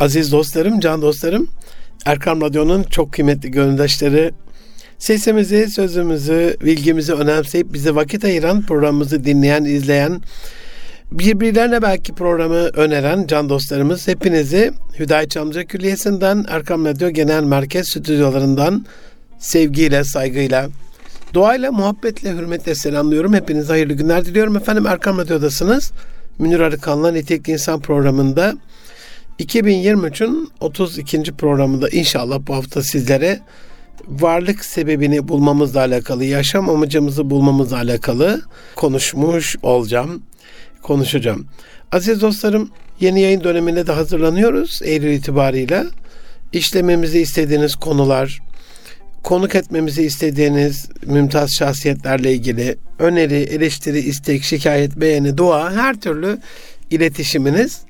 Aziz dostlarım, can dostlarım, Erkam Radyo'nun çok kıymetli gönüldaşları, sesimizi, sözümüzü, bilgimizi önemseyip bize vakit ayıran, programımızı dinleyen, izleyen, birbirlerine belki programı öneren can dostlarımız hepinizi Hüdayet Çamlıca Külliyesi'nden Erkam Radyo Genel Merkez Stüdyolarından sevgiyle, saygıyla, duayla, muhabbetle, hürmetle selamlıyorum. Hepinize hayırlı günler diliyorum. Efendim Erkam Radyo'dasınız. Münir Arıkan'la Nitelikli İnsan programında 2023'ün 32. programında inşallah bu hafta sizlere varlık sebebini bulmamızla alakalı, yaşam amacımızı bulmamızla alakalı konuşmuş olacağım, konuşacağım. Aziz dostlarım, yeni yayın dönemine de hazırlanıyoruz Eylül itibarıyla. İşlememizi istediğiniz konular, konuk etmemizi istediğiniz mümtaz şahsiyetlerle ilgili öneri, eleştiri, istek, şikayet, beğeni, dua her türlü iletişiminiz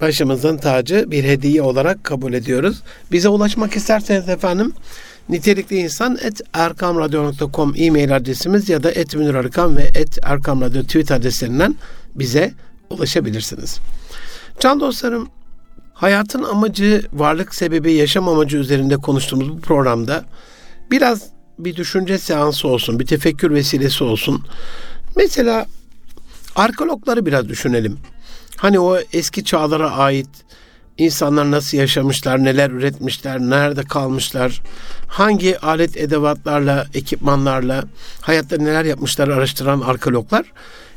başımızın tacı bir hediye olarak kabul ediyoruz. Bize ulaşmak isterseniz efendim nitelikli insan et erkamradyo.com e-mail adresimiz ya da et Arıkan ve et erkamradyo tweet adreslerinden bize ulaşabilirsiniz. Can dostlarım hayatın amacı, varlık sebebi, yaşam amacı üzerinde konuştuğumuz bu programda biraz bir düşünce seansı olsun, bir tefekkür vesilesi olsun. Mesela arkeologları biraz düşünelim. Hani o eski çağlara ait insanlar nasıl yaşamışlar, neler üretmişler, nerede kalmışlar, hangi alet edevatlarla, ekipmanlarla hayatta neler yapmışlar araştıran arkeologlar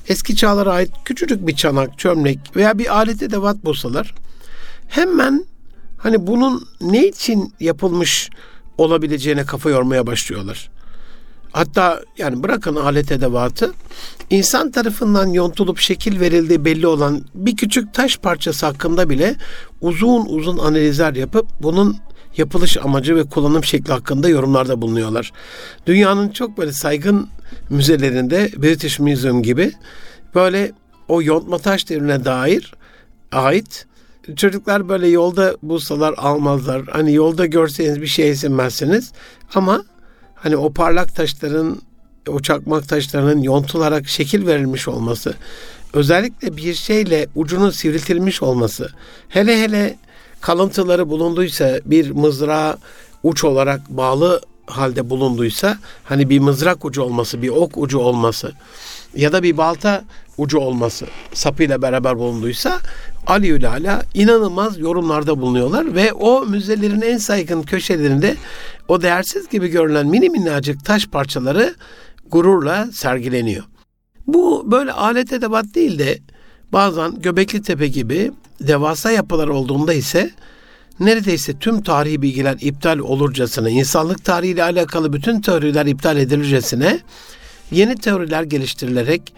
eski çağlara ait küçücük bir çanak, çömlek veya bir alet edevat bulsalar hemen hani bunun ne için yapılmış olabileceğine kafa yormaya başlıyorlar. Hatta yani bırakın alet edevatı insan tarafından yontulup şekil verildiği belli olan bir küçük taş parçası hakkında bile uzun uzun analizler yapıp bunun yapılış amacı ve kullanım şekli hakkında yorumlarda bulunuyorlar. Dünyanın çok böyle saygın müzelerinde British Museum gibi böyle o yontma taş devrine dair ait çocuklar böyle yolda bulsalar almazlar. Hani yolda görseniz bir şey esinmezsiniz ama hani o parlak taşların o çakmak taşlarının yontularak şekil verilmiş olması, özellikle bir şeyle ucunun sivriltilmiş olması, hele hele kalıntıları bulunduysa bir mızrağa uç olarak bağlı halde bulunduysa hani bir mızrak ucu olması, bir ok ucu olması ya da bir balta ucu olması sapıyla beraber bulunduysa Ali Ala inanılmaz yorumlarda bulunuyorlar ve o müzelerin en saygın köşelerinde o değersiz gibi görünen mini minnacık taş parçaları gururla sergileniyor. Bu böyle alet edevat değil de bazen Göbekli Tepe gibi devasa yapılar olduğunda ise neredeyse tüm tarihi bilgiler iptal olurcasına, insanlık tarihiyle alakalı bütün teoriler iptal edilircesine yeni teoriler geliştirilerek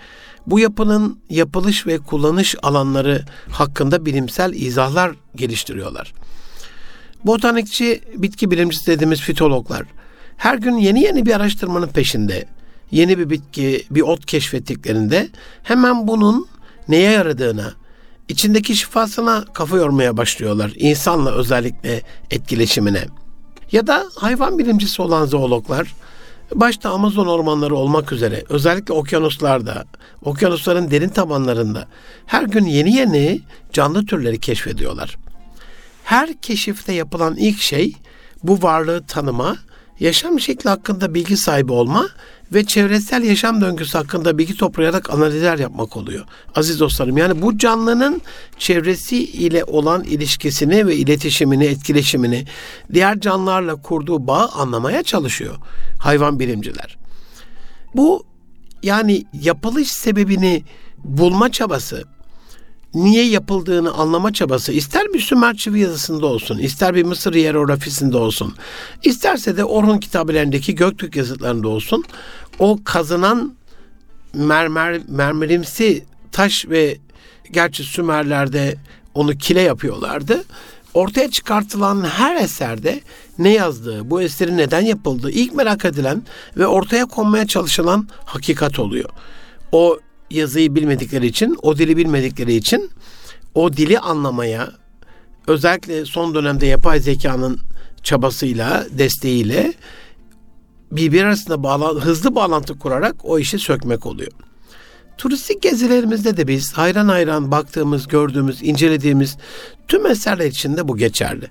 bu yapının yapılış ve kullanış alanları hakkında bilimsel izahlar geliştiriyorlar. Botanikçi, bitki bilimcisi dediğimiz fitologlar her gün yeni yeni bir araştırmanın peşinde. Yeni bir bitki, bir ot keşfettiklerinde hemen bunun neye yaradığına, içindeki şifasına kafa yormaya başlıyorlar. İnsanla özellikle etkileşimine. Ya da hayvan bilimcisi olan zoologlar başta Amazon ormanları olmak üzere özellikle okyanuslarda, okyanusların derin tabanlarında her gün yeni yeni canlı türleri keşfediyorlar. Her keşifte yapılan ilk şey bu varlığı tanıma, yaşam şekli hakkında bilgi sahibi olma ve çevresel yaşam döngüsü hakkında bilgi toplayarak analizler yapmak oluyor. Aziz dostlarım yani bu canlının çevresi ile olan ilişkisini ve iletişimini, etkileşimini, diğer canlılarla kurduğu bağı anlamaya çalışıyor hayvan bilimciler. Bu yani yapılış sebebini bulma çabası, niye yapıldığını anlama çabası ister bir Sümer çivi yazısında olsun, ister bir Mısır hierografisinde olsun, isterse de Orhun kitabelerindeki Göktürk yazıtlarında olsun, o kazınan mermer mermerimsi taş ve gerçi Sümerlerde onu kile yapıyorlardı. Ortaya çıkartılan her eserde ne yazdığı, bu eserin neden yapıldığı ilk merak edilen ve ortaya konmaya çalışılan hakikat oluyor. O yazıyı bilmedikleri için, o dili bilmedikleri için o dili anlamaya özellikle son dönemde yapay zekanın çabasıyla, desteğiyle birbir arasında bağla, hızlı bağlantı kurarak o işi sökmek oluyor. turistik gezilerimizde de biz hayran hayran baktığımız, gördüğümüz, incelediğimiz tüm eserler içinde bu geçerli.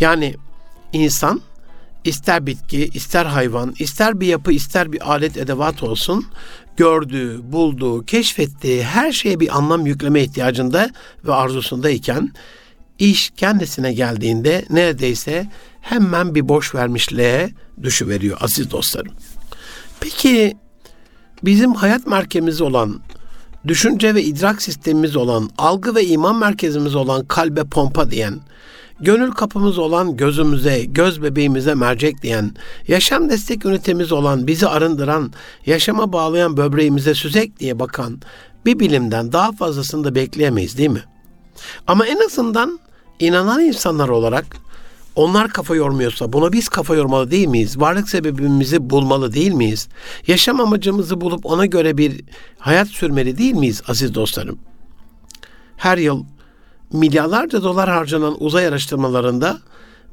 Yani insan ister bitki, ister hayvan, ister bir yapı, ister bir alet edevat olsun gördüğü, bulduğu, keşfettiği her şeye bir anlam yükleme ihtiyacında ve arzusundayken iş kendisine geldiğinde neredeyse hemen bir boş vermişliğe düşüveriyor aziz dostlarım. Peki bizim hayat merkezimiz olan, düşünce ve idrak sistemimiz olan, algı ve iman merkezimiz olan kalbe pompa diyen, gönül kapımız olan gözümüze, göz bebeğimize mercek diyen, yaşam destek ünitemiz olan, bizi arındıran, yaşama bağlayan böbreğimize süzek diye bakan bir bilimden daha fazlasını da bekleyemeyiz değil mi? Ama en azından inanan insanlar olarak onlar kafa yormuyorsa buna biz kafa yormalı değil miyiz? Varlık sebebimizi bulmalı değil miyiz? Yaşam amacımızı bulup ona göre bir hayat sürmeli değil miyiz aziz dostlarım? Her yıl milyarlarca dolar harcanan uzay araştırmalarında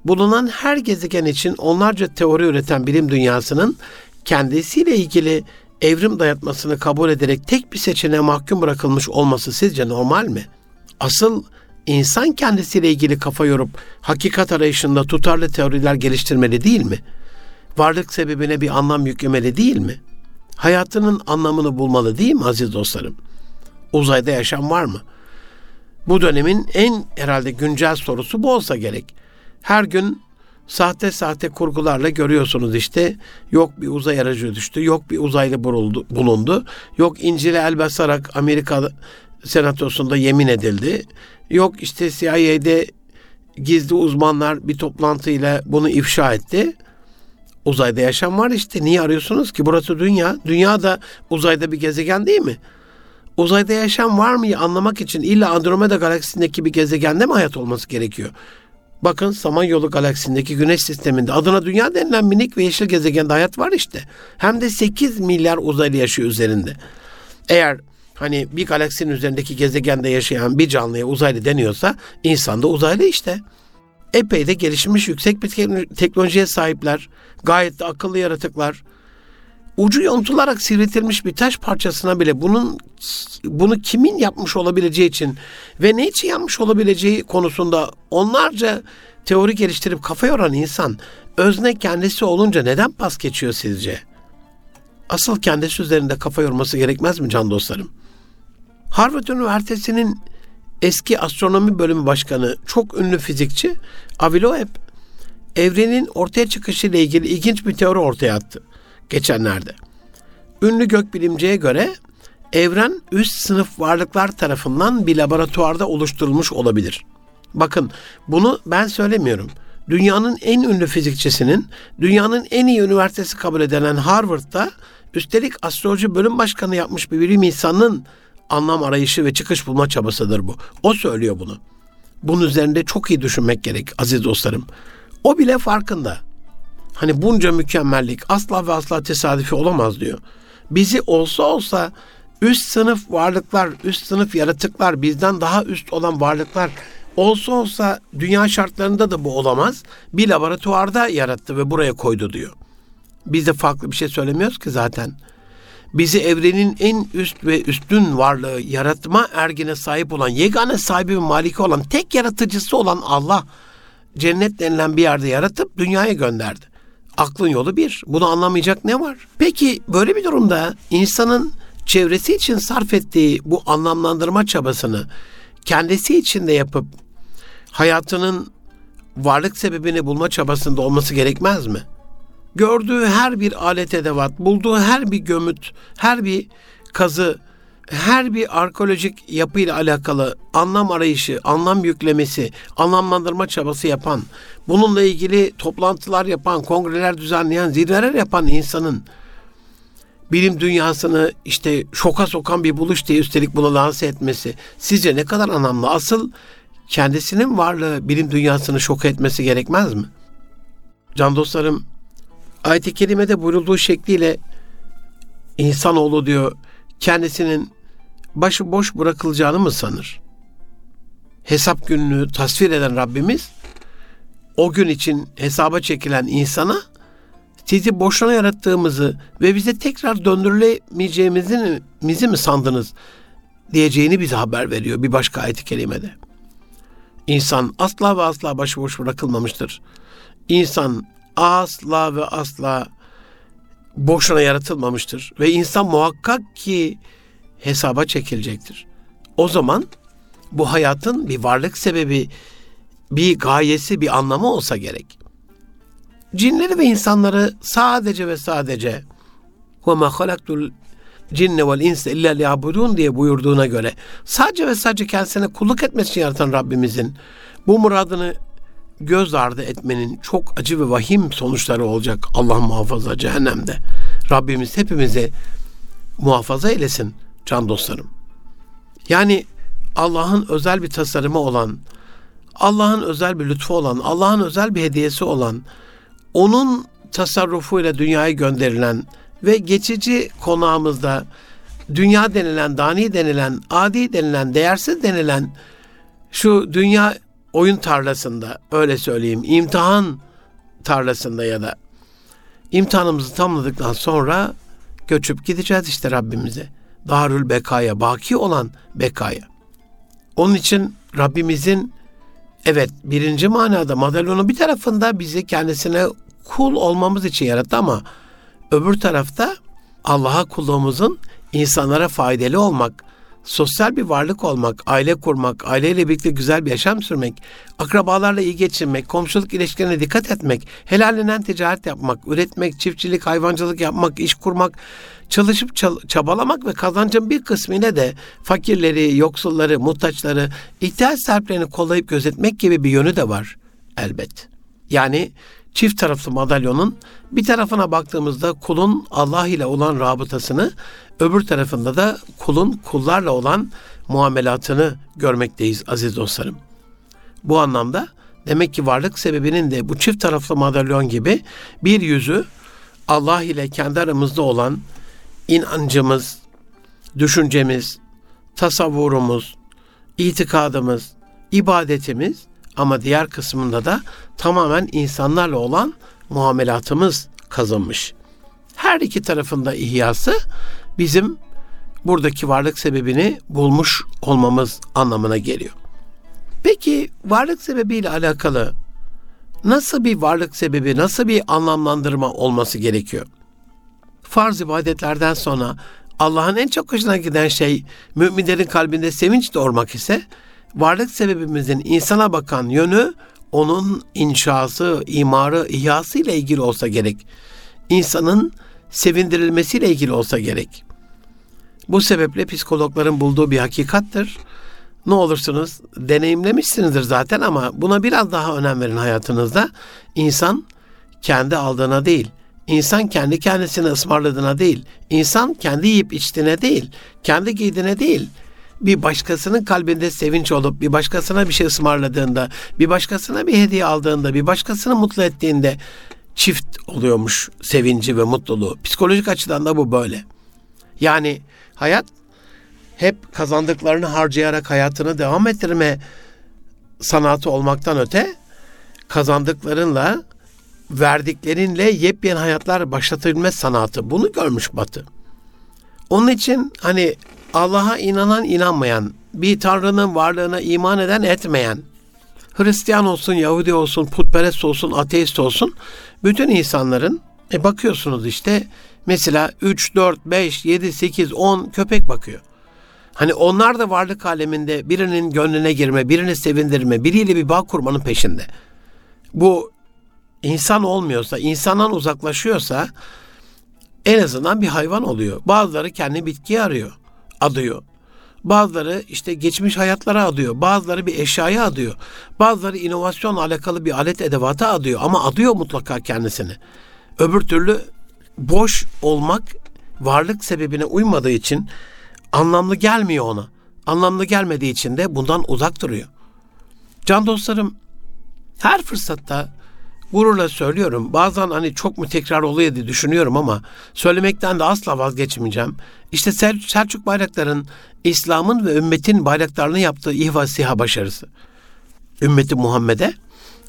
bulunan her gezegen için onlarca teori üreten bilim dünyasının kendisiyle ilgili evrim dayatmasını kabul ederek tek bir seçeneğe mahkum bırakılmış olması sizce normal mi? Asıl insan kendisiyle ilgili kafa yorup hakikat arayışında tutarlı teoriler geliştirmeli değil mi? Varlık sebebine bir anlam yüklemeli değil mi? Hayatının anlamını bulmalı değil mi aziz dostlarım? Uzayda yaşam var mı? Bu dönemin en herhalde güncel sorusu bu olsa gerek. Her gün sahte sahte kurgularla görüyorsunuz işte. Yok bir uzay aracı düştü, yok bir uzaylı bulundu, bulundu. Yok İncil'e el basarak Amerika senatosunda yemin edildi. Yok işte CIA'de gizli uzmanlar bir toplantıyla bunu ifşa etti. Uzayda yaşam var işte. Niye arıyorsunuz ki? Burası dünya. Dünya da uzayda bir gezegen değil mi? Uzayda yaşam var mı anlamak için illa Andromeda galaksisindeki bir gezegende mi hayat olması gerekiyor? Bakın Samanyolu galaksisindeki güneş sisteminde adına dünya denilen minik ve yeşil gezegende hayat var işte. Hem de 8 milyar uzaylı yaşıyor üzerinde. Eğer hani bir galaksinin üzerindeki gezegende yaşayan bir canlıya uzaylı deniyorsa insan da uzaylı işte. Epey de gelişmiş yüksek bir teknolojiye sahipler. Gayet de akıllı yaratıklar. Ucu yontularak sivriltilmiş bir taş parçasına bile bunun bunu kimin yapmış olabileceği için ve ne için yapmış olabileceği konusunda onlarca teori geliştirip kafa yoran insan özne kendisi olunca neden pas geçiyor sizce? Asıl kendisi üzerinde kafa yorması gerekmez mi can dostlarım? Harvard Üniversitesi'nin eski astronomi bölümü başkanı, çok ünlü fizikçi Avi Loeb, evrenin ortaya çıkışı ile ilgili ilginç bir teori ortaya attı geçenlerde. Ünlü gökbilimciye göre evren üst sınıf varlıklar tarafından bir laboratuvarda oluşturulmuş olabilir. Bakın bunu ben söylemiyorum. Dünyanın en ünlü fizikçisinin, dünyanın en iyi üniversitesi kabul edilen Harvard'da üstelik astroloji bölüm başkanı yapmış bir bilim insanının anlam arayışı ve çıkış bulma çabasıdır bu. O söylüyor bunu. Bunun üzerinde çok iyi düşünmek gerek aziz dostlarım. O bile farkında. Hani bunca mükemmellik asla ve asla tesadüfi olamaz diyor. Bizi olsa olsa üst sınıf varlıklar, üst sınıf yaratıklar, bizden daha üst olan varlıklar olsa olsa dünya şartlarında da bu olamaz. Bir laboratuvarda yarattı ve buraya koydu diyor. Biz de farklı bir şey söylemiyoruz ki zaten bizi evrenin en üst ve üstün varlığı, yaratma ergine sahip olan, yegane sahibi ve maliki olan, tek yaratıcısı olan Allah cennet denilen bir yerde yaratıp dünyaya gönderdi. Aklın yolu bir. Bunu anlamayacak ne var? Peki böyle bir durumda insanın çevresi için sarf ettiği bu anlamlandırma çabasını kendisi için de yapıp hayatının varlık sebebini bulma çabasında olması gerekmez mi? gördüğü her bir alet edevat, bulduğu her bir gömüt, her bir kazı, her bir arkeolojik yapıyla alakalı anlam arayışı, anlam yüklemesi, anlamlandırma çabası yapan, bununla ilgili toplantılar yapan, kongreler düzenleyen, zirveler yapan insanın bilim dünyasını işte şoka sokan bir buluş diye üstelik bunu lanse etmesi sizce ne kadar anlamlı? Asıl kendisinin varlığı bilim dünyasını şok etmesi gerekmez mi? Can dostlarım ayet-i kerimede buyurulduğu şekliyle insanoğlu diyor kendisinin başı boş bırakılacağını mı sanır? Hesap gününü tasvir eden Rabbimiz o gün için hesaba çekilen insana sizi boşuna yarattığımızı ve bize tekrar döndürülemeyeceğimizi mizi mi sandınız diyeceğini bize haber veriyor bir başka ayet-i kerimede. İnsan asla ve asla başıboş bırakılmamıştır. İnsan asla ve asla boşuna yaratılmamıştır ve insan muhakkak ki hesaba çekilecektir. O zaman bu hayatın bir varlık sebebi, bir gayesi, bir anlamı olsa gerek. Cinleri ve insanları sadece ve sadece وَمَا خَلَقْتُ cinne vel inse illa liyabudun diye buyurduğuna göre sadece ve sadece kendisine kulluk etmesi için yaratan Rabbimizin bu muradını göz ardı etmenin çok acı ve vahim sonuçları olacak Allah muhafaza cehennemde. Rabbimiz hepimizi muhafaza eylesin can dostlarım. Yani Allah'ın özel bir tasarımı olan, Allah'ın özel bir lütfu olan, Allah'ın özel bir hediyesi olan, onun tasarrufuyla dünyaya gönderilen ve geçici konağımızda dünya denilen, dani denilen, adi denilen, değersiz denilen şu dünya oyun tarlasında öyle söyleyeyim, imtihan tarlasında ya da imtihanımızı tamladıktan sonra göçüp gideceğiz işte Rabbimize. Darül Bekaya, baki olan Bekaya. Onun için Rabbimizin evet birinci manada madalyonun bir tarafında bizi kendisine kul olmamız için yarattı ama öbür tarafta Allah'a kulluğumuzun insanlara faydalı olmak, sosyal bir varlık olmak, aile kurmak, aileyle birlikte güzel bir yaşam sürmek, akrabalarla iyi geçinmek, komşuluk ilişkilerine dikkat etmek, helalinden ticaret yapmak, üretmek, çiftçilik, hayvancılık yapmak, iş kurmak, çalışıp çabalamak ve kazancın bir kısmıyla de fakirleri, yoksulları, muhtaçları, ihtiyaç sahiplerini kollayıp gözetmek gibi bir yönü de var elbet. Yani çift taraflı madalyonun bir tarafına baktığımızda kulun Allah ile olan rabıtasını, öbür tarafında da kulun kullarla olan muamelatını görmekteyiz aziz dostlarım. Bu anlamda demek ki varlık sebebinin de bu çift taraflı madalyon gibi bir yüzü Allah ile kendi aramızda olan inancımız, düşüncemiz, tasavvurumuz, itikadımız, ibadetimiz ama diğer kısmında da tamamen insanlarla olan muamelatımız kazınmış. Her iki tarafında ihyası bizim buradaki varlık sebebini bulmuş olmamız anlamına geliyor. Peki varlık sebebiyle alakalı nasıl bir varlık sebebi, nasıl bir anlamlandırma olması gerekiyor? Farz ibadetlerden sonra Allah'ın en çok hoşuna giden şey müminlerin kalbinde sevinç doğurmak ise varlık sebebimizin insana bakan yönü onun inşası, imarı, ihyası ile ilgili olsa gerek. İnsanın sevindirilmesiyle ilgili olsa gerek. Bu sebeple psikologların bulduğu bir hakikattır. Ne olursunuz deneyimlemişsinizdir zaten ama buna biraz daha önem verin hayatınızda. İnsan kendi aldığına değil, insan kendi kendisine ısmarladığına değil, insan kendi yiyip içtiğine değil, kendi giydiğine değil, bir başkasının kalbinde sevinç olup bir başkasına bir şey ısmarladığında, bir başkasına bir hediye aldığında, bir başkasını mutlu ettiğinde çift oluyormuş sevinci ve mutluluğu. Psikolojik açıdan da bu böyle. Yani hayat hep kazandıklarını harcayarak hayatını devam ettirme sanatı olmaktan öte kazandıklarınla verdiklerinle yepyeni hayatlar başlatabilme sanatı. Bunu görmüş Batı. Onun için hani Allah'a inanan inanmayan, bir tanrının varlığına iman eden etmeyen, Hristiyan olsun, Yahudi olsun, putperest olsun, ateist olsun, bütün insanların e bakıyorsunuz işte mesela 3, 4, 5, 7, 8, 10 köpek bakıyor. Hani onlar da varlık aleminde birinin gönlüne girme, birini sevindirme, biriyle bir bağ kurmanın peşinde. Bu insan olmuyorsa, insandan uzaklaşıyorsa en azından bir hayvan oluyor. Bazıları kendi bitkiyi arıyor adıyor. Bazıları işte geçmiş hayatlara adıyor. Bazıları bir eşyaya adıyor. Bazıları inovasyonla alakalı bir alet edevata adıyor. Ama adıyor mutlaka kendisini. Öbür türlü boş olmak varlık sebebine uymadığı için anlamlı gelmiyor ona. Anlamlı gelmediği için de bundan uzak duruyor. Can dostlarım her fırsatta gururla söylüyorum. Bazen hani çok mu tekrar oluyor diye düşünüyorum ama söylemekten de asla vazgeçmeyeceğim. İşte Sel Selçuk Bayraktar'ın İslam'ın ve ümmetin bayraklarını yaptığı ihva siha başarısı. Ümmeti Muhammed'e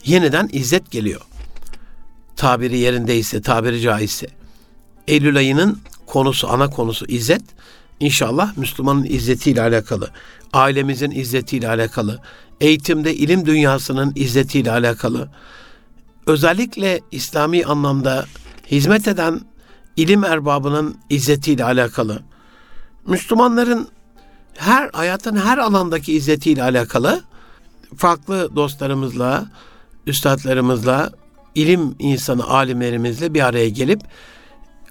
yeniden izzet geliyor. tabiri yerindeyse, tabiri caizse. Eylül ayının konusu, ana konusu izzet. İnşallah Müslümanın izzetiyle alakalı, ailemizin izzetiyle alakalı, eğitimde ilim dünyasının izzetiyle alakalı, özellikle İslami anlamda hizmet eden ilim erbabının izzetiyle alakalı, Müslümanların her hayatın her alandaki izzetiyle alakalı farklı dostlarımızla, üstadlarımızla, ilim insanı, alimlerimizle bir araya gelip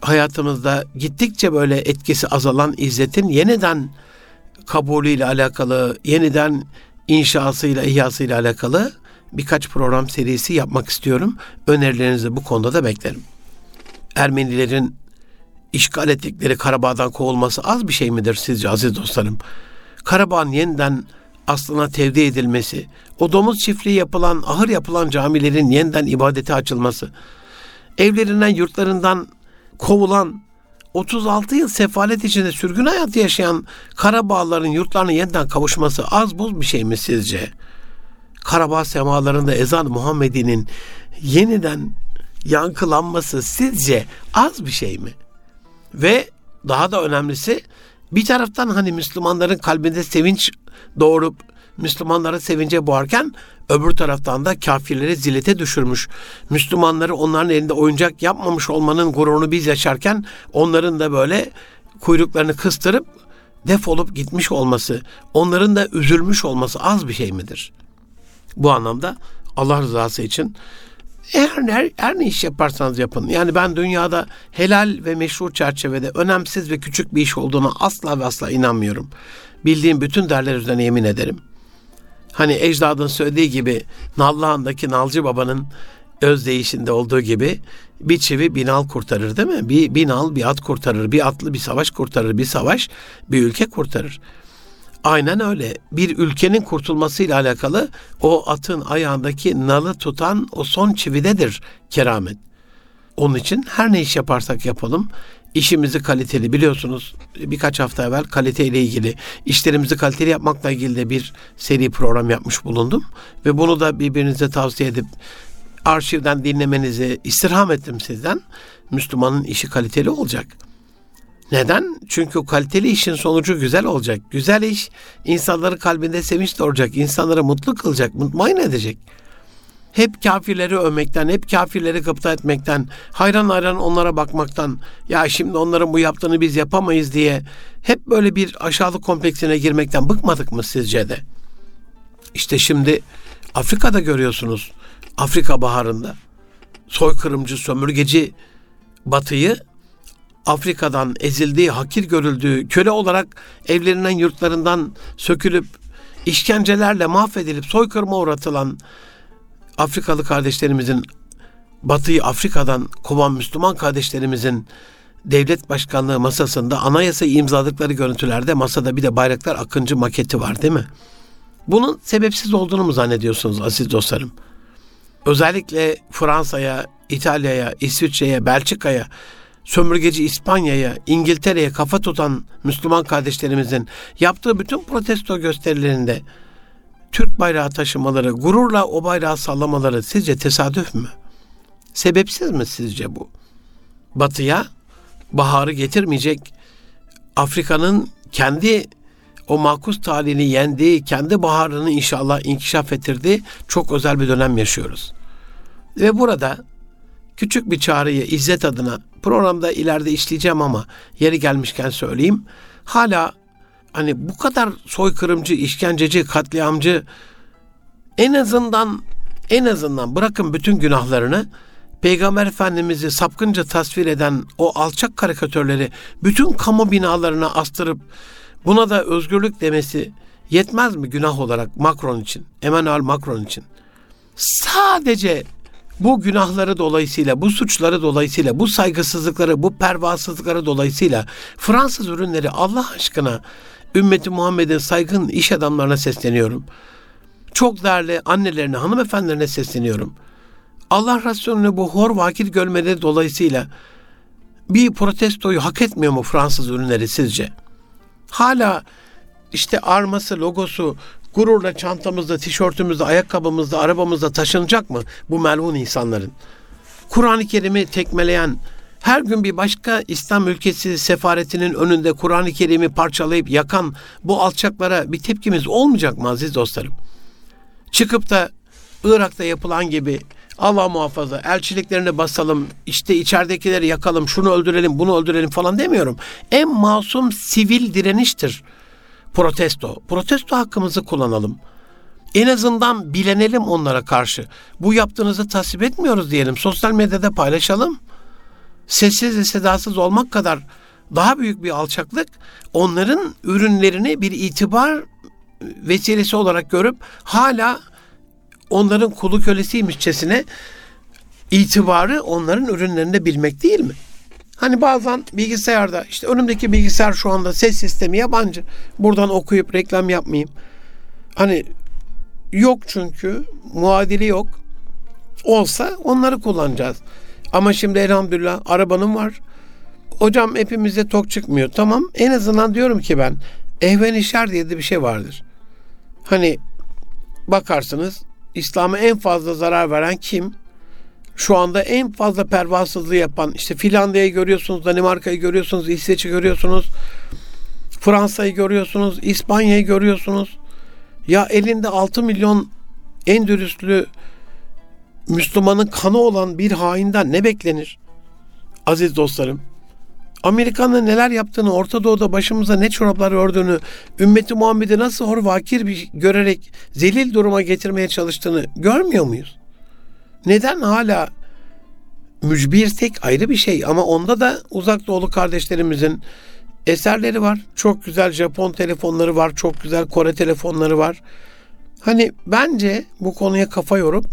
hayatımızda gittikçe böyle etkisi azalan izzetin yeniden kabulüyle alakalı, yeniden inşasıyla, ihyasıyla alakalı birkaç program serisi yapmak istiyorum. Önerilerinizi bu konuda da beklerim. Ermenilerin işgal ettikleri Karabağ'dan kovulması az bir şey midir sizce aziz dostlarım? Karabağ'ın yeniden aslına tevdi edilmesi, o domuz çiftliği yapılan, ahır yapılan camilerin yeniden ibadete açılması, evlerinden, yurtlarından kovulan, 36 yıl sefalet içinde sürgün hayatı yaşayan Karabağların yurtlarına yeniden kavuşması az buz bir şey mi sizce? Karabağ semalarında ezan Muhammedi'nin yeniden yankılanması sizce az bir şey mi? Ve daha da önemlisi bir taraftan hani Müslümanların kalbinde sevinç doğurup Müslümanları sevince boğarken öbür taraftan da kafirleri zilete düşürmüş. Müslümanları onların elinde oyuncak yapmamış olmanın gururunu biz yaşarken onların da böyle kuyruklarını kıstırıp defolup gitmiş olması, onların da üzülmüş olması az bir şey midir? Bu anlamda Allah rızası için her, her, her ne iş yaparsanız yapın. Yani ben dünyada helal ve meşru çerçevede önemsiz ve küçük bir iş olduğuna asla ve asla inanmıyorum. Bildiğim bütün derler üzerine yemin ederim. Hani ecdadın söylediği gibi Nallıhan'daki Nalcı Baba'nın özdeyişinde olduğu gibi bir çivi bin al kurtarır değil mi? Bir bin al bir at kurtarır, bir atlı bir savaş kurtarır, bir savaş bir ülke kurtarır. Aynen öyle. Bir ülkenin kurtulmasıyla alakalı o atın ayağındaki nalı tutan o son çividedir keramet. Onun için her ne iş yaparsak yapalım işimizi kaliteli biliyorsunuz birkaç hafta evvel kaliteyle ilgili işlerimizi kaliteli yapmakla ilgili de bir seri program yapmış bulundum ve bunu da birbirinize tavsiye edip arşivden dinlemenizi istirham ettim sizden. Müslümanın işi kaliteli olacak. Neden? Çünkü kaliteli işin sonucu güzel olacak. Güzel iş insanların kalbinde sevinç doğuracak, insanları mutlu kılacak, mutmain edecek. Hep kafirleri övmekten, hep kafirleri gıpta etmekten, hayran hayran onlara bakmaktan, ya şimdi onların bu yaptığını biz yapamayız diye hep böyle bir aşağılık kompleksine girmekten bıkmadık mı sizce de? İşte şimdi Afrika'da görüyorsunuz, Afrika baharında soykırımcı, sömürgeci batıyı Afrika'dan ezildiği, hakir görüldüğü, köle olarak evlerinden, yurtlarından sökülüp, işkencelerle mahvedilip soykırıma uğratılan Afrikalı kardeşlerimizin, Batı'yı Afrika'dan kovan Müslüman kardeşlerimizin devlet başkanlığı masasında anayasa imzaladıkları görüntülerde masada bir de bayraklar akıncı maketi var değil mi? Bunun sebepsiz olduğunu mu zannediyorsunuz aziz dostlarım? Özellikle Fransa'ya, İtalya'ya, İsviçre'ye, Belçika'ya sömürgeci İspanya'ya, İngiltere'ye kafa tutan Müslüman kardeşlerimizin yaptığı bütün protesto gösterilerinde Türk bayrağı taşımaları, gururla o bayrağı sallamaları sizce tesadüf mü? Sebepsiz mi sizce bu? Batıya baharı getirmeyecek Afrika'nın kendi o makus talihini yendiği, kendi baharını inşallah inkişaf ettirdiği çok özel bir dönem yaşıyoruz. Ve burada küçük bir çağrıyı İzzet adına programda ileride işleyeceğim ama yeri gelmişken söyleyeyim. Hala hani bu kadar soykırımcı, işkenceci, katliamcı en azından en azından bırakın bütün günahlarını Peygamber Efendimiz'i sapkınca tasvir eden o alçak karikatörleri bütün kamu binalarına astırıp buna da özgürlük demesi yetmez mi günah olarak Macron için, Emmanuel Macron için? Sadece bu günahları dolayısıyla, bu suçları dolayısıyla, bu saygısızlıkları, bu pervasızlıkları dolayısıyla Fransız ürünleri Allah aşkına ümmeti Muhammed'in saygın iş adamlarına sesleniyorum. Çok değerli annelerine, hanımefendilerine sesleniyorum. Allah Resulü'nü bu hor vakit görmeleri dolayısıyla bir protestoyu hak etmiyor mu Fransız ürünleri sizce? Hala işte arması, logosu, gururla çantamızda, tişörtümüzde, ayakkabımızda, arabamızda taşınacak mı bu melun insanların? Kur'an-ı Kerim'i tekmeleyen, her gün bir başka İslam ülkesi sefaretinin önünde Kur'an-ı Kerim'i parçalayıp yakan bu alçaklara bir tepkimiz olmayacak mı aziz dostlarım? Çıkıp da Irak'ta yapılan gibi Allah muhafaza elçiliklerini basalım, işte içeridekileri yakalım, şunu öldürelim, bunu öldürelim falan demiyorum. En masum sivil direniştir protesto. Protesto hakkımızı kullanalım. En azından bilenelim onlara karşı. Bu yaptığınızı tasvip etmiyoruz diyelim. Sosyal medyada paylaşalım. Sessiz ve sedasız olmak kadar daha büyük bir alçaklık onların ürünlerini bir itibar vesilesi olarak görüp hala onların kulu kölesiymişçesine itibarı onların ürünlerinde bilmek değil mi? Hani bazen bilgisayarda işte önümdeki bilgisayar şu anda ses sistemi yabancı. Buradan okuyup reklam yapmayayım. Hani yok çünkü muadili yok. Olsa onları kullanacağız. Ama şimdi elhamdülillah arabanın var. Hocam hepimize tok çıkmıyor. Tamam en azından diyorum ki ben ehven diye de bir şey vardır. Hani bakarsınız İslam'a en fazla zarar veren kim? Şu anda en fazla pervasızlığı yapan işte Finlandiya'yı görüyorsunuz, Danimarka'yı görüyorsunuz, İsveç'i görüyorsunuz, Fransa'yı görüyorsunuz, İspanya'yı görüyorsunuz. Ya elinde 6 milyon en dürüstlü Müslümanın kanı olan bir hainden ne beklenir? Aziz dostlarım. Amerika'nın neler yaptığını, Orta Doğu'da başımıza ne çoraplar ördüğünü, ümmeti Muhammed'i nasıl hor vakir bir görerek zelil duruma getirmeye çalıştığını görmüyor muyuz? Neden hala mücbir tek ayrı bir şey ama onda da uzak doğulu kardeşlerimizin eserleri var. Çok güzel Japon telefonları var, çok güzel Kore telefonları var. Hani bence bu konuya kafa yorup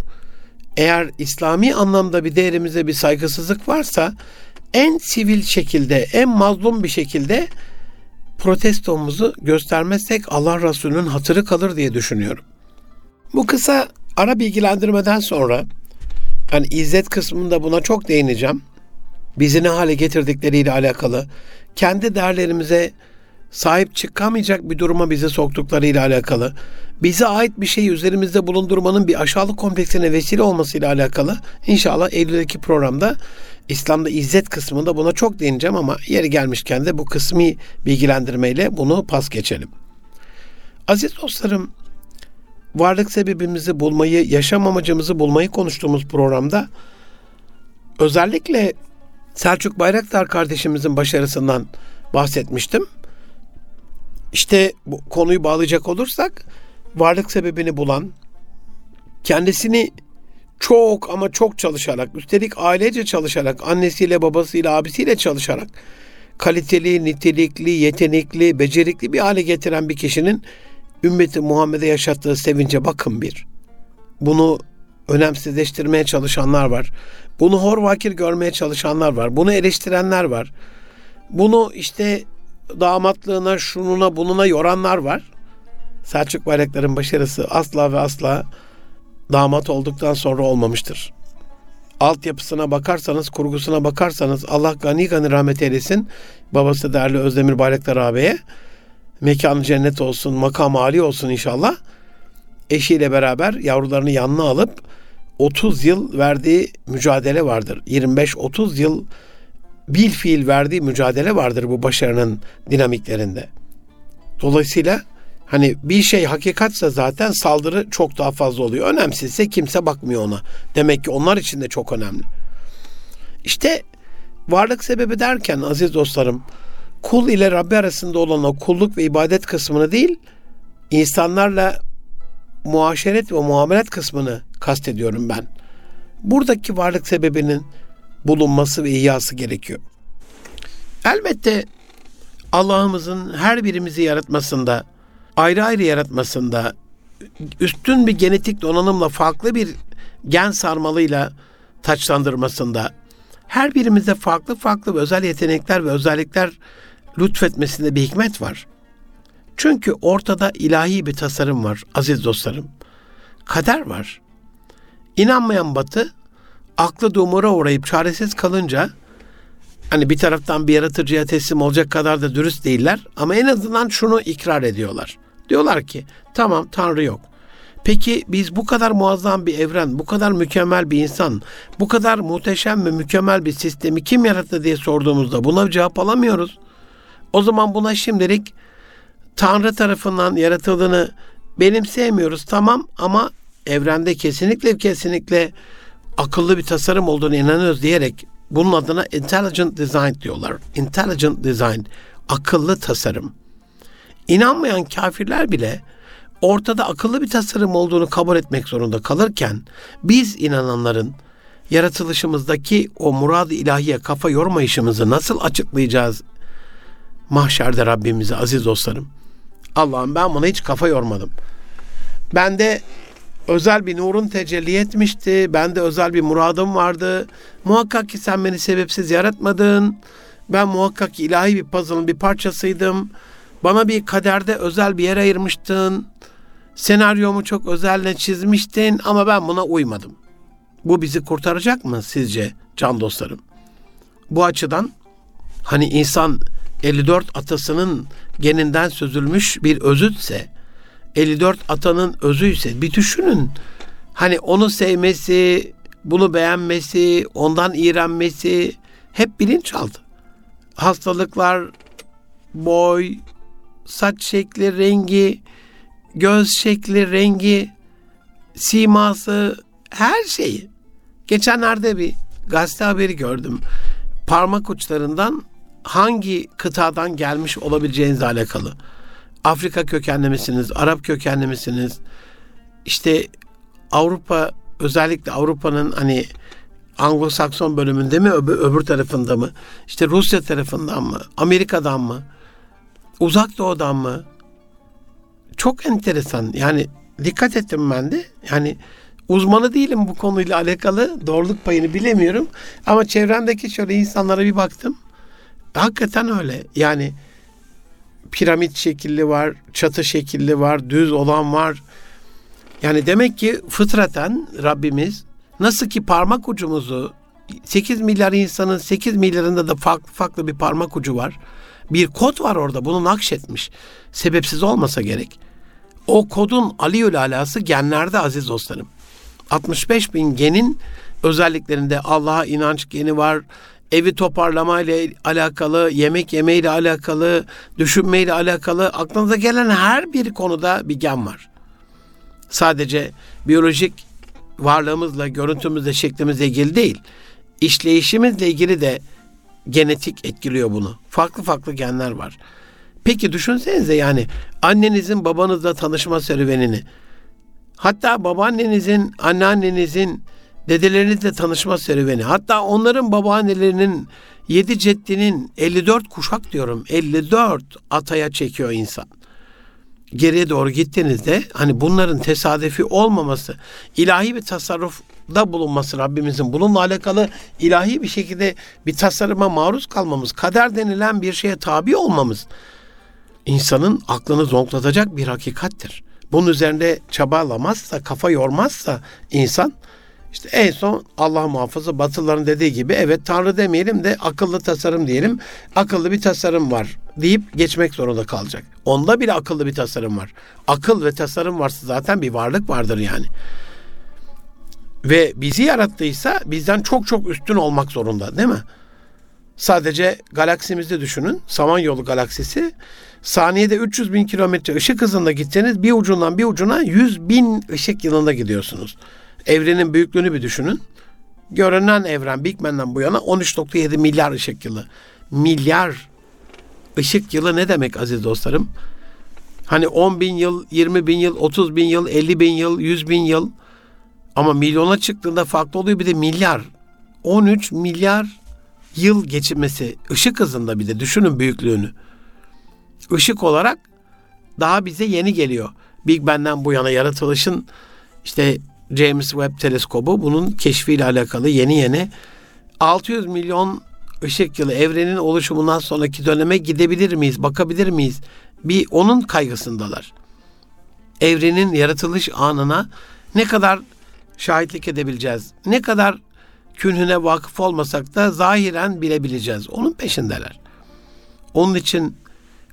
eğer İslami anlamda bir değerimize bir saygısızlık varsa en sivil şekilde, en mazlum bir şekilde protestomuzu göstermezsek Allah Resulü'nün hatırı kalır diye düşünüyorum. Bu kısa ara bilgilendirmeden sonra hani izzet kısmında buna çok değineceğim. Bizi ne hale getirdikleriyle alakalı, kendi değerlerimize sahip çıkamayacak bir duruma bizi soktuklarıyla alakalı, bize ait bir şeyi üzerimizde bulundurmanın bir aşağılık kompleksine vesile olmasıyla alakalı inşallah Eylül'deki programda İslam'da izzet kısmında buna çok değineceğim ama yeri gelmişken de bu kısmi bilgilendirmeyle bunu pas geçelim. Aziz dostlarım, varlık sebebimizi bulmayı, yaşam amacımızı bulmayı konuştuğumuz programda özellikle Selçuk Bayraktar kardeşimizin başarısından bahsetmiştim. İşte bu konuyu bağlayacak olursak varlık sebebini bulan, kendisini çok ama çok çalışarak, üstelik ailece çalışarak, annesiyle, babasıyla, abisiyle çalışarak kaliteli, nitelikli, yetenekli, becerikli bir hale getiren bir kişinin ümmeti Muhammed'e yaşattığı sevince bakın bir. Bunu önemsizleştirmeye çalışanlar var. Bunu hor vakir görmeye çalışanlar var. Bunu eleştirenler var. Bunu işte damatlığına, şununa, bununa yoranlar var. Selçuk Bayraktar'ın başarısı asla ve asla damat olduktan sonra olmamıştır. Altyapısına bakarsanız, kurgusuna bakarsanız Allah gani gani rahmet eylesin. Babası değerli Özdemir Bayraktar ağabeye mekanı cennet olsun, makam âli olsun inşallah. Eşiyle beraber yavrularını yanına alıp 30 yıl verdiği mücadele vardır. 25-30 yıl bil fiil verdiği mücadele vardır bu başarının dinamiklerinde. Dolayısıyla hani bir şey hakikatse zaten saldırı çok daha fazla oluyor. Önemsizse kimse bakmıyor ona. Demek ki onlar için de çok önemli. İşte varlık sebebi derken aziz dostlarım kul ile Rabbi arasında olan o kulluk ve ibadet kısmını değil insanlarla muaşeret ve muamelet kısmını kastediyorum ben. Buradaki varlık sebebinin bulunması ve ihyası gerekiyor. Elbette Allah'ımızın her birimizi yaratmasında, ayrı ayrı yaratmasında, üstün bir genetik donanımla farklı bir gen sarmalıyla taçlandırmasında, her birimize farklı farklı özel yetenekler ve özellikler lütfetmesinde bir hikmet var. Çünkü ortada ilahi bir tasarım var aziz dostlarım. Kader var. İnanmayan batı aklı dumura uğrayıp çaresiz kalınca hani bir taraftan bir yaratıcıya teslim olacak kadar da dürüst değiller ama en azından şunu ikrar ediyorlar. Diyorlar ki tamam Tanrı yok. Peki biz bu kadar muazzam bir evren, bu kadar mükemmel bir insan, bu kadar muhteşem ve mükemmel bir sistemi kim yarattı diye sorduğumuzda buna cevap alamıyoruz. O zaman buna şimdilik Tanrı tarafından yaratıldığını benimseyemiyoruz tamam ama evrende kesinlikle kesinlikle akıllı bir tasarım olduğunu inanıyoruz diyerek bunun adına intelligent design diyorlar. Intelligent design, akıllı tasarım. İnanmayan kafirler bile ortada akıllı bir tasarım olduğunu kabul etmek zorunda kalırken biz inananların yaratılışımızdaki o murad-ı ilahiye kafa yormayışımızı nasıl açıklayacağız mahşerde Rabbimize aziz dostlarım? Allah'ım ben buna hiç kafa yormadım. Bende özel bir nurun tecelli etmişti. Bende özel bir muradım vardı. Muhakkak ki sen beni sebepsiz yaratmadın. Ben muhakkak ki ilahi bir puzzle'ın bir parçasıydım. Bana bir kaderde özel bir yer ayırmıştın. Senaryomu çok özelle çizmiştin ama ben buna uymadım. Bu bizi kurtaracak mı sizce can dostlarım? Bu açıdan hani insan 54 atasının geninden sözülmüş bir özütse 54 atanın özüyse bir düşünün. Hani onu sevmesi, bunu beğenmesi, ondan iğrenmesi hep bilinçaltı. Hastalıklar, boy, saç şekli, rengi, göz şekli, rengi, siması, her şeyi. Geçenlerde bir gazete haberi gördüm. Parmak uçlarından hangi kıtadan gelmiş olabileceğinizle alakalı. Afrika kökenli misiniz? Arap kökenli misiniz? İşte Avrupa özellikle Avrupa'nın hani Anglo-Sakson bölümünde mi öbür, öbür tarafında mı? İşte Rusya tarafından mı? Amerika'dan mı? Uzak Doğu'dan mı? Çok enteresan. Yani dikkat ettim ben de. Yani uzmanı değilim bu konuyla alakalı. Doğruluk payını bilemiyorum. Ama çevremdeki şöyle insanlara bir baktım. Hakikaten öyle. Yani piramit şekilli var, çatı şekilli var, düz olan var. Yani demek ki fıtraten Rabbimiz nasıl ki parmak ucumuzu 8 milyar insanın 8 milyarında da farklı farklı bir parmak ucu var. Bir kod var orada bunu nakşetmiş. Sebepsiz olmasa gerek. O kodun aliyül alası genlerde aziz dostlarım. 65 bin genin özelliklerinde Allah'a inanç geni var, evi toparlama ile alakalı, yemek yeme ile alakalı, düşünme ile alakalı aklınıza gelen her bir konuda bir gen var. Sadece biyolojik varlığımızla, görüntümüzle, şeklimizle ilgili değil. İşleyişimizle ilgili de genetik etkiliyor bunu. Farklı farklı genler var. Peki düşünsenize yani annenizin babanızla tanışma serüvenini, hatta babaannenizin, anneannenizin dedelerinizle tanışma serüveni. Hatta onların babaannelerinin yedi ceddinin 54 kuşak diyorum 54 ataya çekiyor insan. Geriye doğru gittiğinizde hani bunların tesadüfi olmaması, ilahi bir tasarrufda bulunması Rabbimizin bununla alakalı ilahi bir şekilde bir tasarıma maruz kalmamız, kader denilen bir şeye tabi olmamız insanın aklını zonklatacak bir hakikattir. Bunun üzerinde çabalamazsa, kafa yormazsa insan işte en son Allah muhafaza Batılıların dediği gibi evet Tanrı demeyelim de akıllı tasarım diyelim. Akıllı bir tasarım var deyip geçmek zorunda kalacak. Onda bile akıllı bir tasarım var. Akıl ve tasarım varsa zaten bir varlık vardır yani. Ve bizi yarattıysa bizden çok çok üstün olmak zorunda değil mi? Sadece galaksimizde düşünün. Samanyolu galaksisi. Saniyede 300 bin kilometre ışık hızında gitseniz bir ucundan bir ucuna 100 bin ışık yılında gidiyorsunuz. Evrenin büyüklüğünü bir düşünün. Görünen evren Big Bang'den bu yana 13.7 milyar ışık yılı. Milyar ışık yılı ne demek aziz dostlarım? Hani 10 bin yıl, 20 bin yıl, 30 bin yıl, 50 bin yıl, 100 bin yıl. Ama milyona çıktığında farklı oluyor bir de milyar. 13 milyar yıl geçirmesi ışık hızında bir de düşünün büyüklüğünü. Işık olarak daha bize yeni geliyor. Big Bang'den bu yana yaratılışın işte James Webb teleskobu bunun keşfiyle alakalı yeni yeni 600 milyon ışık yılı evrenin oluşumundan sonraki döneme gidebilir miyiz, bakabilir miyiz? Bir onun kaygısındalar. Evrenin yaratılış anına ne kadar şahitlik edebileceğiz? Ne kadar künhüne vakıf olmasak da zahiren bilebileceğiz. Onun peşindeler. Onun için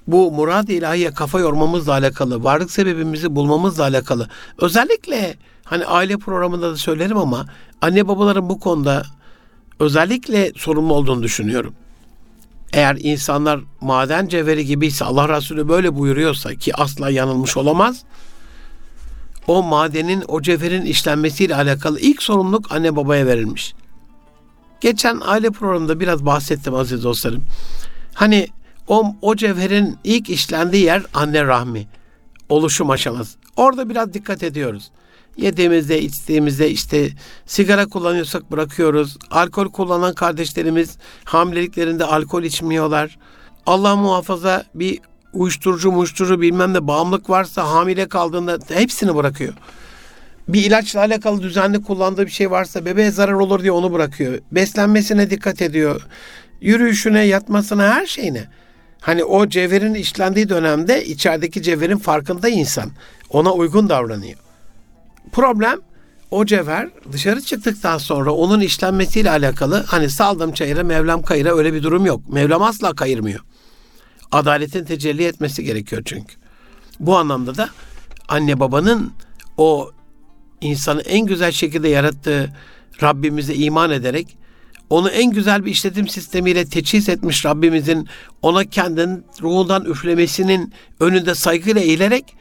bu murad ilahiye kafa yormamızla alakalı, varlık sebebimizi bulmamızla alakalı. Özellikle hani aile programında da söylerim ama anne babaların bu konuda özellikle sorumlu olduğunu düşünüyorum. Eğer insanlar maden cevheri gibiyse Allah Resulü böyle buyuruyorsa ki asla yanılmış olamaz. O madenin, o cevherin işlenmesiyle alakalı ilk sorumluluk anne babaya verilmiş. Geçen aile programında biraz bahsettim aziz dostlarım. Hani o, o cevherin ilk işlendiği yer anne rahmi. Oluşum aşaması. Orada biraz dikkat ediyoruz. Yediğimizde, içtiğimizde işte sigara kullanıyorsak bırakıyoruz. Alkol kullanan kardeşlerimiz hamileliklerinde alkol içmiyorlar. Allah muhafaza bir uyuşturucu muşturucu bilmem ne bağımlılık varsa hamile kaldığında hepsini bırakıyor. Bir ilaçla alakalı düzenli kullandığı bir şey varsa bebeğe zarar olur diye onu bırakıyor. Beslenmesine dikkat ediyor. Yürüyüşüne, yatmasına, her şeyine. Hani o cevherin işlendiği dönemde içerideki cevherin farkında insan. Ona uygun davranıyor. Problem o cevher dışarı çıktıktan sonra onun işlenmesiyle alakalı hani saldım çayıra Mevlam kayıra öyle bir durum yok. Mevlam asla kayırmıyor. Adaletin tecelli etmesi gerekiyor çünkü. Bu anlamda da anne babanın o insanı en güzel şekilde yarattığı Rabbimize iman ederek onu en güzel bir işletim sistemiyle teçhiz etmiş Rabbimizin ona kendinin ruhundan üflemesinin önünde saygıyla eğilerek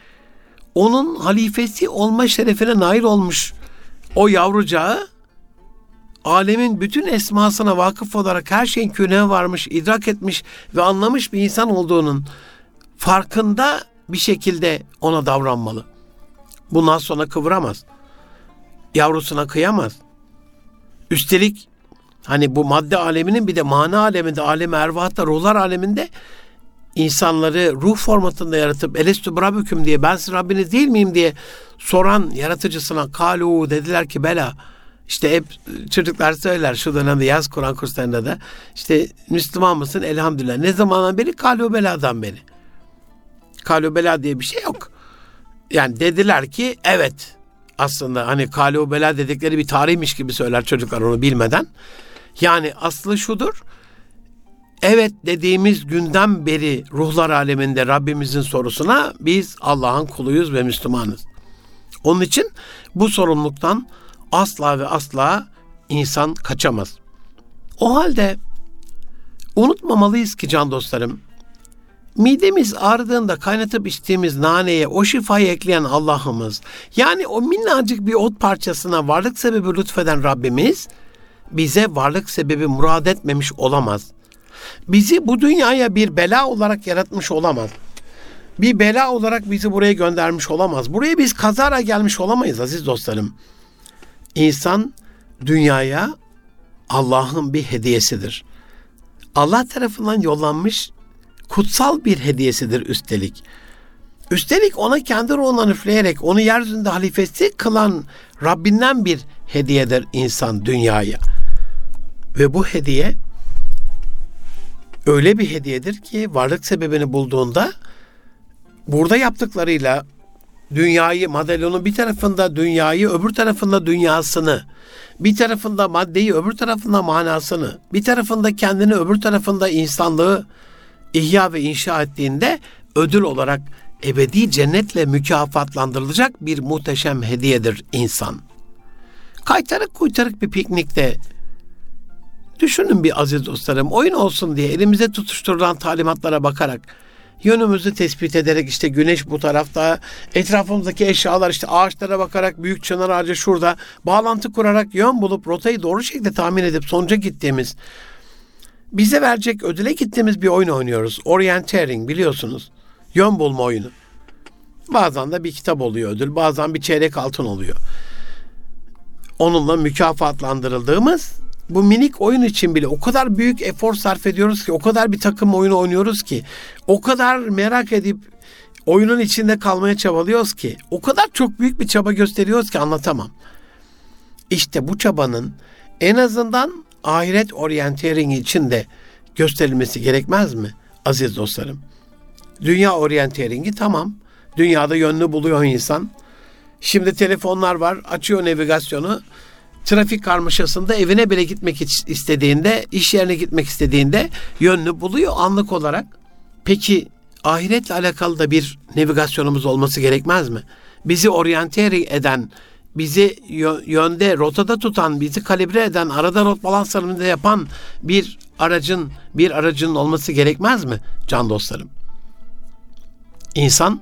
onun halifesi olma şerefine nail olmuş o yavrucağı alemin bütün esmasına vakıf olarak her şeyin küne varmış, idrak etmiş ve anlamış bir insan olduğunun farkında bir şekilde ona davranmalı. Bundan sonra kıvıramaz. Yavrusuna kıyamaz. Üstelik hani bu madde aleminin bir de mana aleminde, alem ervahatta, ruhlar aleminde insanları ruh formatında yaratıp elestü brabüküm diye ben sizin Rabbiniz değil miyim diye soran yaratıcısına kalu dediler ki bela. İşte hep çocuklar söyler şu dönemde yaz Kur'an kurslarında da işte Müslüman mısın? Elhamdülillah. Ne zamandan beri? Kalu beladan beri. Kalu bela diye bir şey yok. Yani dediler ki evet aslında hani kalu bela dedikleri bir tarihmiş gibi söyler çocuklar onu bilmeden yani aslı şudur evet dediğimiz günden beri ruhlar aleminde Rabbimizin sorusuna biz Allah'ın kuluyuz ve Müslümanız. Onun için bu sorumluluktan asla ve asla insan kaçamaz. O halde unutmamalıyız ki can dostlarım, midemiz ağrıdığında kaynatıp içtiğimiz naneye o şifayı ekleyen Allah'ımız, yani o minnacık bir ot parçasına varlık sebebi lütfeden Rabbimiz, bize varlık sebebi murad etmemiş olamaz. Bizi bu dünyaya bir bela olarak yaratmış olamaz. Bir bela olarak bizi buraya göndermiş olamaz. Buraya biz kazara gelmiş olamayız aziz dostlarım. İnsan dünyaya Allah'ın bir hediyesidir. Allah tarafından yollanmış kutsal bir hediyesidir üstelik. Üstelik ona kendi ruhundan üfleyerek onu yeryüzünde halifesi kılan Rabbinden bir hediyedir insan dünyaya. Ve bu hediye öyle bir hediyedir ki varlık sebebini bulduğunda burada yaptıklarıyla dünyayı, madalyonun bir tarafında dünyayı, öbür tarafında dünyasını, bir tarafında maddeyi, öbür tarafında manasını, bir tarafında kendini, öbür tarafında insanlığı ihya ve inşa ettiğinde ödül olarak ebedi cennetle mükafatlandırılacak bir muhteşem hediyedir insan. Kaytarık kuytarık bir piknikte düşünün bir aziz dostlarım oyun olsun diye elimize tutuşturulan talimatlara bakarak yönümüzü tespit ederek işte güneş bu tarafta, etrafımızdaki eşyalar işte ağaçlara bakarak büyük çınar ağacı şurada bağlantı kurarak yön bulup rotayı doğru şekilde tahmin edip sonuca gittiğimiz bize verecek ödüle gittiğimiz bir oyun oynuyoruz. Orienteering biliyorsunuz. Yön bulma oyunu. Bazen de bir kitap oluyor ödül, bazen bir çeyrek altın oluyor. Onunla mükafatlandırıldığımız bu minik oyun için bile o kadar büyük efor sarf ediyoruz ki, o kadar bir takım oyunu oynuyoruz ki, o kadar merak edip oyunun içinde kalmaya çabalıyoruz ki, o kadar çok büyük bir çaba gösteriyoruz ki anlatamam. İşte bu çabanın en azından ahiret orientering için de gösterilmesi gerekmez mi aziz dostlarım? Dünya orienteringi tamam. Dünyada yönünü buluyor insan. Şimdi telefonlar var. Açıyor navigasyonu trafik karmaşasında evine bile gitmek istediğinde, iş yerine gitmek istediğinde yönünü buluyor anlık olarak. Peki ahiretle alakalı da bir navigasyonumuz olması gerekmez mi? Bizi oryante eden, bizi yönde, rotada tutan, bizi kalibre eden, arada rot balanslarını yapan bir aracın, bir aracın olması gerekmez mi can dostlarım? İnsan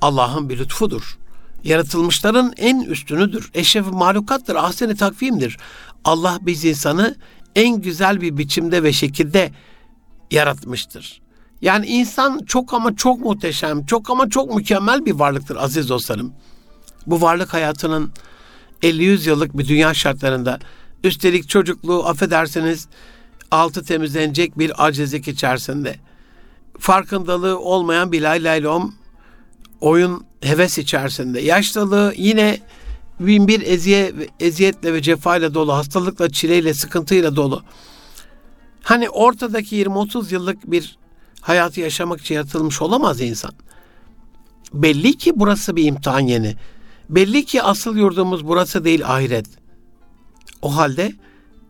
Allah'ın bir lütfudur. Yaratılmışların en üstünüdür. Eşref mahlukattır, ahseni takvimdir. Allah biz insanı en güzel bir biçimde ve şekilde yaratmıştır. Yani insan çok ama çok muhteşem, çok ama çok mükemmel bir varlıktır aziz dostlarım. Bu varlık hayatının 50-100 yıllık bir dünya şartlarında üstelik çocukluğu affedersiniz altı temizlenecek bir acizlik içerisinde farkındalığı olmayan bir lay oyun heves içerisinde yaşlılığı yine bin bir eziye, eziyetle ve cefayla dolu, hastalıkla, çileyle, sıkıntıyla dolu. Hani ortadaki 20-30 yıllık bir hayatı yaşamak için yaratılmış olamaz insan. Belli ki burası bir imtihan yeni. Belli ki asıl yurdumuz burası değil ahiret. O halde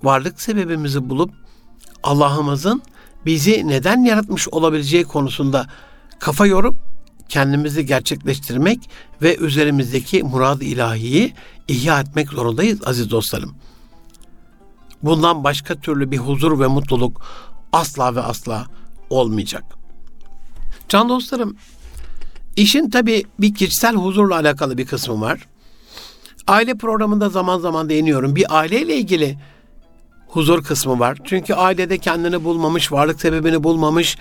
varlık sebebimizi bulup Allah'ımızın bizi neden yaratmış olabileceği konusunda kafa yorup kendimizi gerçekleştirmek ve üzerimizdeki murad ilahiyi ihya etmek zorundayız aziz dostlarım. Bundan başka türlü bir huzur ve mutluluk asla ve asla olmayacak. Can dostlarım, işin tabi bir kişisel huzurla alakalı bir kısmı var. Aile programında zaman zaman değiniyorum. Bir aileyle ilgili huzur kısmı var. Çünkü ailede kendini bulmamış, varlık sebebini bulmamış,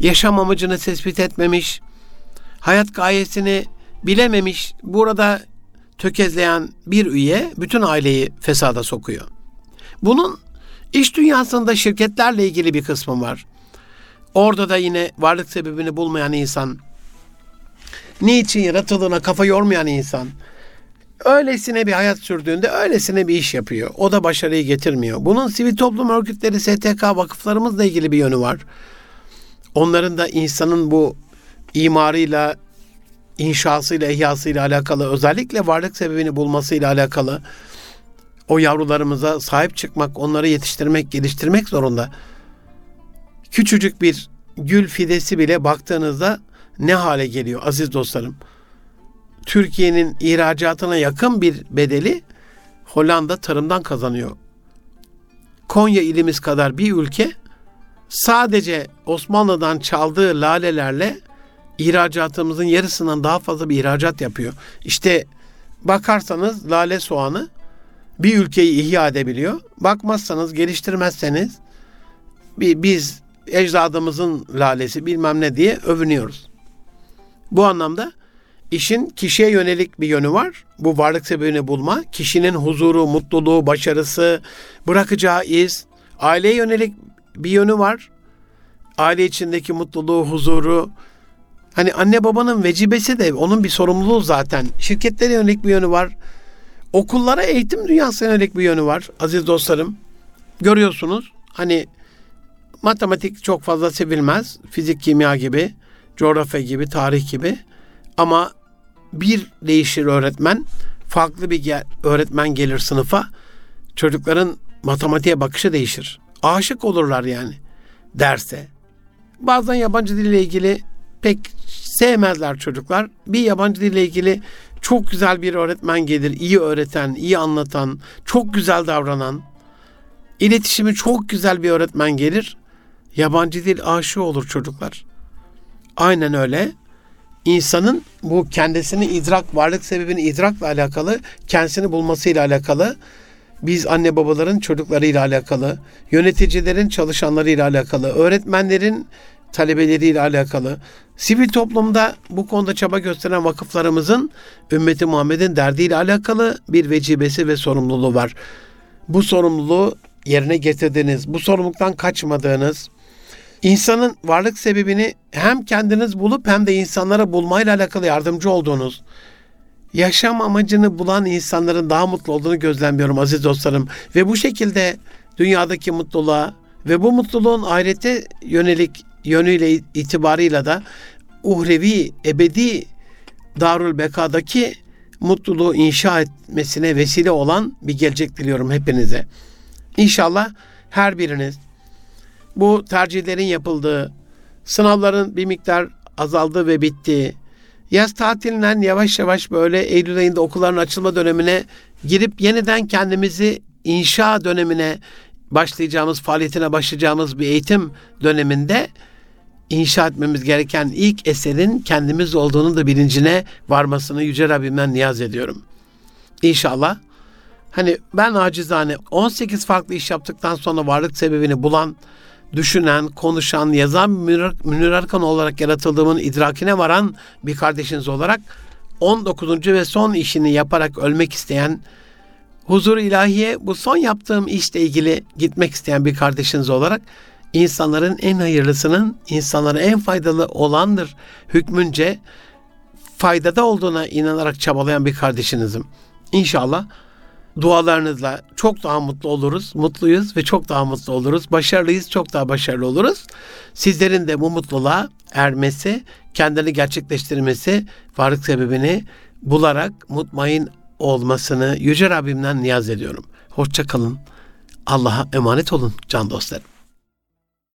yaşam amacını tespit etmemiş, hayat gayesini bilememiş, burada tökezleyen bir üye bütün aileyi fesada sokuyor. Bunun iş dünyasında şirketlerle ilgili bir kısmı var. Orada da yine varlık sebebini bulmayan insan, niçin yaratıldığına kafa yormayan insan, öylesine bir hayat sürdüğünde öylesine bir iş yapıyor. O da başarıyı getirmiyor. Bunun sivil toplum örgütleri, STK, vakıflarımızla ilgili bir yönü var. Onların da insanın bu imarıyla, inşasıyla, ihyasıyla alakalı, özellikle varlık sebebini bulmasıyla alakalı o yavrularımıza sahip çıkmak, onları yetiştirmek, geliştirmek zorunda. Küçücük bir gül fidesi bile baktığınızda ne hale geliyor aziz dostlarım. Türkiye'nin ihracatına yakın bir bedeli Hollanda tarımdan kazanıyor. Konya ilimiz kadar bir ülke sadece Osmanlı'dan çaldığı lalelerle ihracatımızın yarısından daha fazla bir ihracat yapıyor. İşte bakarsanız lale soğanı bir ülkeyi ihya edebiliyor. Bakmazsanız, geliştirmezseniz biz ecdadımızın lalesi bilmem ne diye övünüyoruz. Bu anlamda işin kişiye yönelik bir yönü var. Bu varlık sebebini bulma, kişinin huzuru, mutluluğu, başarısı, bırakacağı iz, aileye yönelik bir yönü var. Aile içindeki mutluluğu, huzuru, Hani anne babanın vecibesi de onun bir sorumluluğu zaten. Şirketlere yönelik bir yönü var. Okullara eğitim dünyasına yönelik bir yönü var aziz dostlarım. Görüyorsunuz hani matematik çok fazla sevilmez. Fizik, kimya gibi, coğrafya gibi, tarih gibi. Ama bir değişir öğretmen, farklı bir öğretmen gelir sınıfa. Çocukların matematiğe bakışı değişir. Aşık olurlar yani derse. Bazen yabancı dille ilgili pek sevmezler çocuklar. Bir yabancı dille ilgili çok güzel bir öğretmen gelir. iyi öğreten, iyi anlatan, çok güzel davranan. iletişimi çok güzel bir öğretmen gelir. Yabancı dil aşığı olur çocuklar. Aynen öyle. İnsanın bu kendisini idrak, varlık sebebini idrakla alakalı, kendisini bulmasıyla alakalı, biz anne babaların çocuklarıyla alakalı, yöneticilerin çalışanlarıyla alakalı, öğretmenlerin talebeleriyle alakalı. Sivil toplumda bu konuda çaba gösteren vakıflarımızın ümmeti Muhammed'in derdiyle alakalı bir vecibesi ve sorumluluğu var. Bu sorumluluğu yerine getirdiğiniz, bu sorumluluktan kaçmadığınız, insanın varlık sebebini hem kendiniz bulup hem de insanlara bulmayla alakalı yardımcı olduğunuz, yaşam amacını bulan insanların daha mutlu olduğunu gözlemliyorum aziz dostlarım. Ve bu şekilde dünyadaki mutluluğa ve bu mutluluğun ahirete yönelik yönüyle itibarıyla da uhrevi, ebedi Darül Beka'daki mutluluğu inşa etmesine vesile olan bir gelecek diliyorum hepinize. İnşallah her biriniz bu tercihlerin yapıldığı Sınavların bir miktar azaldı ve bitti. Yaz tatilinden yavaş yavaş böyle Eylül ayında okulların açılma dönemine girip yeniden kendimizi inşa dönemine başlayacağımız, faaliyetine başlayacağımız bir eğitim döneminde inşa etmemiz gereken ilk eserin kendimiz olduğunu da bilincine varmasını Yüce Rabbimden niyaz ediyorum. İnşallah. Hani ben acizane 18 farklı iş yaptıktan sonra varlık sebebini bulan, düşünen, konuşan, yazan Münir, Arkan olarak yaratıldığımın idrakine varan bir kardeşiniz olarak 19. ve son işini yaparak ölmek isteyen, huzur ilahiye bu son yaptığım işle ilgili gitmek isteyen bir kardeşiniz olarak insanların en hayırlısının insanlara en faydalı olandır hükmünce faydada olduğuna inanarak çabalayan bir kardeşinizim. İnşallah dualarınızla çok daha mutlu oluruz, mutluyuz ve çok daha mutlu oluruz. Başarılıyız, çok daha başarılı oluruz. Sizlerin de bu mutluluğa ermesi, kendini gerçekleştirmesi, varlık sebebini bularak mutmain olmasını Yüce Rabbimden niyaz ediyorum. Hoşça kalın. Allah'a emanet olun can dostlarım.